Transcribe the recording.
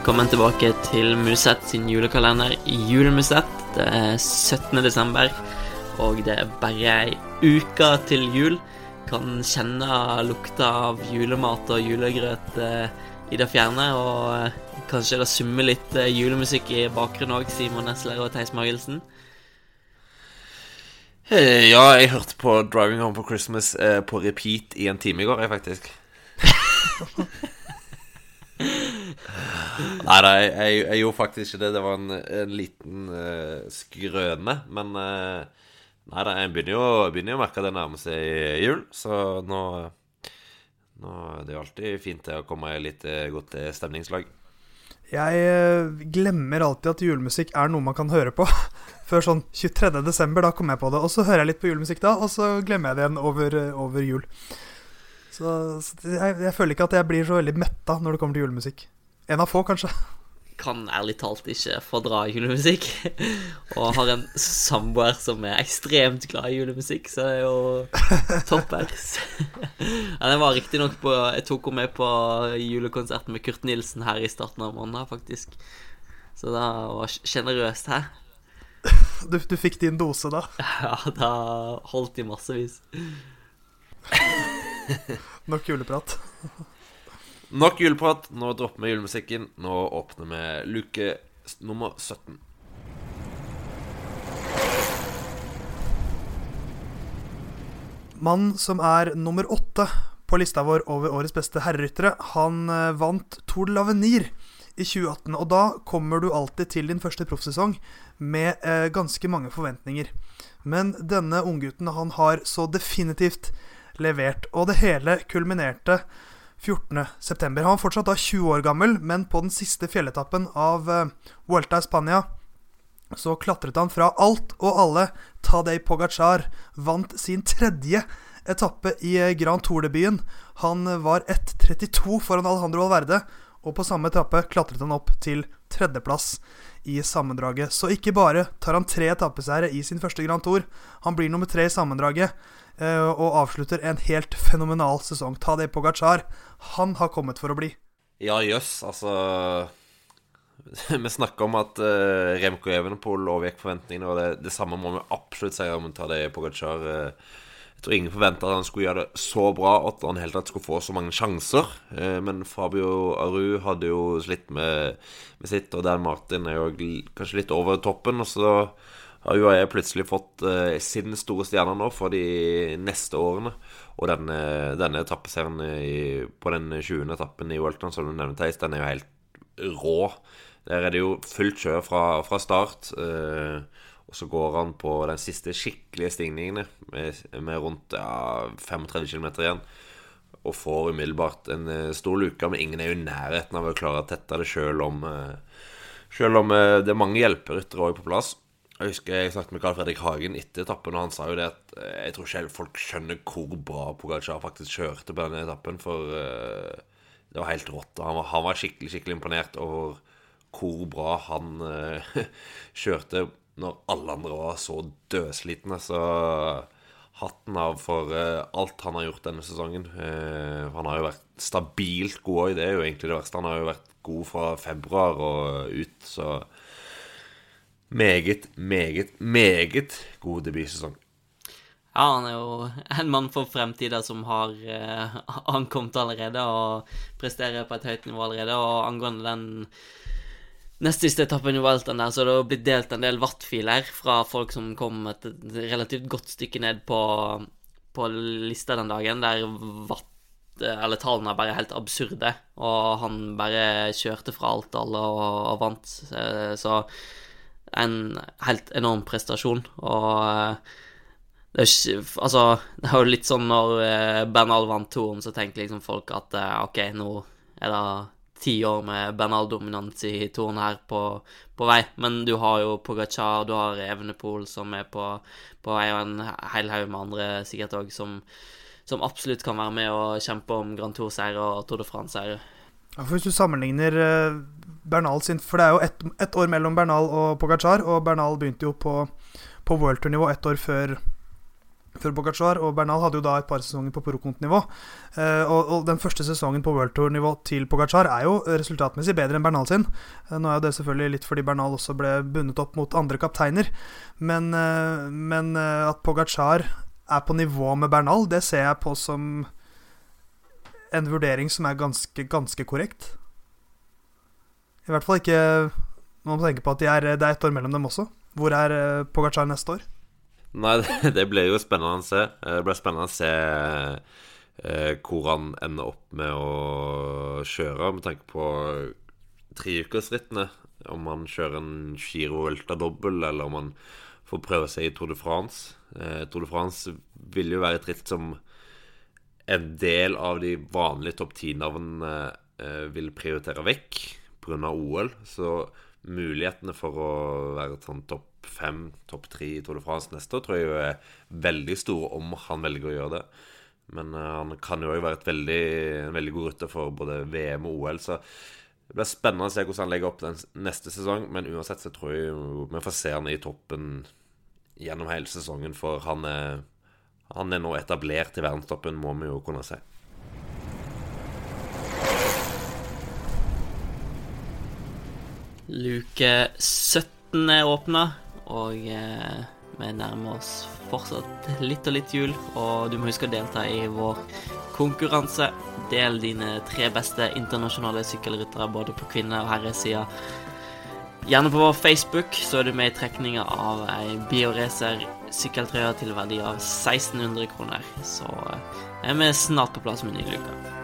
Velkommen tilbake til Musett sin julekalender Julemusett. Det er 17. desember, og det er bare ei uke til jul. Kan kjenne lukta av julemat og julegrøt eh, i det fjerne, og eh, kanskje det summer litt eh, julemusikk i bakgrunnen òg, Simon Nesler og Theis Magelsen. Hey, Ja, jeg hørte på 'Driving Home for Christmas' eh, på repeat i en time i går, jeg, faktisk. Nei da, jeg, jeg, gjorde faktisk ikke det. Det var en, en liten uh, skrøne. Men uh, nei da, jeg begynner jo, begynner jo å merke det nærmer seg jul, så nå, nå Det er jo alltid fint det å komme i litt eh, godt eh, stemningslag. Jeg eh, glemmer alltid at julemusikk er noe man kan høre på. Før sånn 23. desember, da kom jeg på det. Og så hører jeg litt på julemusikk da, og så glemmer jeg det igjen over, eh, over jul. Så, så jeg, jeg føler ikke at jeg blir så veldig metta når det kommer til julemusikk. En av få, kanskje. Kan ærlig talt ikke fordra julemusikk. Og har en samboer som er ekstremt glad i julemusikk, så det er jo toppers. Ja, det var riktignok på Jeg tok henne med på julekonserten med Kurt Nilsen her i starten av måneden, faktisk. Så det var sjenerøst her. Du, du fikk din dose da. Ja, da holdt de massevis. Nok juleprat. Nok juleprat. Nå dropper vi julemusikken. Nå åpner vi luke nummer 17. Mannen som er nummer åtte på lista vår over årets beste herreryttere, han eh, vant Tour de l'Avenir i 2018. Og da kommer du alltid til din første proffsesong med eh, ganske mange forventninger. Men denne unggutten, han har så definitivt levert. Og det hele kulminerte 14.9. Han var fortsatt da 20 år gammel, men på den siste fjelletappen av eh, Vuelta Spania så klatret han fra alt og alle. Tadej Pogacar vant sin tredje etappe i eh, Grand Tour-debuten. Han var 1.32 foran Alejandro Valverde, og på samme etappe klatret han opp til tredjeplass i sammendraget. Så ikke bare tar han tre etappeseiere i sin første Grand Tour, han blir nummer tre i sammendraget eh, og avslutter en helt fenomenal sesong. Ta det Pogacar, han har kommet for å bli. Ja, jøss, altså Vi snakker om at uh, Remco Evenepool overgikk forventningene, og det, det samme må vi absolutt si om Tadej Pogacar. Uh, jeg tror ingen forventa at han skulle gjøre det så bra at han helt tatt skulle få så mange sjanser. Uh, men Fabio Aru hadde jo slitt med, med sitt, og Dan Martin er jo kanskje litt over toppen. Og så har UAE plutselig fått uh, sin store stjerne nå for de neste årene. Og denne, denne etappeseieren på den 20. etappen i Welton, som du nevnte, den er jo helt rå. Der er det jo fullt kjør fra, fra start. Eh, og så går han på den siste skikkelige stigningen med, med rundt ja, 35 km igjen. Og får umiddelbart en eh, stor luke, men ingen er jo i nærheten av å klare å tette det sjøl om eh, Selv om eh, det er mange hjelperyttere òg på plass. Jeg husker jeg snakket med Carl Fredrik Hagen etter etappen, og han sa jo det at eh, jeg tror ikke folk skjønner hvor bra Pogacar faktisk kjørte på denne etappen, for eh, det var helt rått. Han var, han var skikkelig, skikkelig imponert over hvor bra han eh, kjørte når alle andre var så dødslitne. Så hatten av for eh, alt han har gjort denne sesongen. Eh, han har jo vært stabilt god òg, det er jo egentlig det verste. Han har jo vært god fra februar og ut, så meget, meget, meget god debutsesong. Ja, han er jo en mann for fremtida som har eh, ankommet allerede og presterer på et høyt nivå allerede. Og angående den nest siste etappen i Vueltaen der, så det har blitt delt en del wattfiler fra folk som kom et relativt godt stykke ned på, på lista den dagen, der watt eller tallene er bare helt absurde, og han bare kjørte fra alt alle og, og vant. Eh, Så en helt enorm prestasjon, og eh, altså, det er jo litt sånn når eh, Bernal vant toren, så tenker liksom folk at OK, nå er det ti år med Bernal-dominans i toren her på, på vei. Men du har jo Pogacar, du har Evenepool som er på, på vei, og en hel haug med andre sikkert òg som, som absolutt kan være med og kjempe om Grand Tour-seier og Tour de France-seier. Ja, Hvis du sammenligner eh, Bernal sin For det er jo ett et år mellom Bernal og Pogacar, og Bernal begynte jo på, på worldtour-nivå ett år før for Pogacar, og Bernal hadde jo da et par sesonger på pro-kontinivå. Eh, og, og, den første sesongen på World Tour-nivå til Pogacar er jo resultatmessig bedre enn Bernal sin. Eh, nå er jo det selvfølgelig litt fordi Bernal også ble bundet opp mot andre kapteiner, men, eh, men at Pogacar er på nivå med Bernal, det ser jeg på som en vurdering som er ganske, ganske korrekt. I hvert fall ikke Man må tenke på at de er, det er ett år mellom dem også. Hvor er Pogacar neste år? Nei, det ble jo spennende å se. Eh, det ble spennende å se eh, hvor han ender opp med å kjøre, med tanke på treukersrittene. Om han kjører en Giro Ultra dobbel, eller om han får prøve seg i Tour de France. Eh, Tour de France vil jo være et ritt som en del av de vanlige topp ti-navnene eh, vil prioritere vekk pga. OL. Så mulighetene for å være sånn topp fem, topp tre i Tour de France neste år tror jeg jo er veldig store om han velger å gjøre det. Men uh, han kan jo òg være veldig, en veldig god rytter for både VM og OL. Så det blir spennende å se hvordan han legger opp den neste sesong. Men uansett så tror jeg vi får se han i toppen gjennom hele sesongen. For han er, han er nå etablert i verdenstoppen, må vi jo kunne si. Luke 17 er åpna, og eh, vi nærmer oss fortsatt litt og litt jul. Og du må huske å delta i vår konkurranse. Del dine tre beste internasjonale sykkelryttere både på kvinne- og herresida. Gjerne på vår Facebook, så er du med i trekninga av ei Bioracer sykkeltrøye til verdi av 1600 kroner. Så eh, er vi snart på plass med ny luke.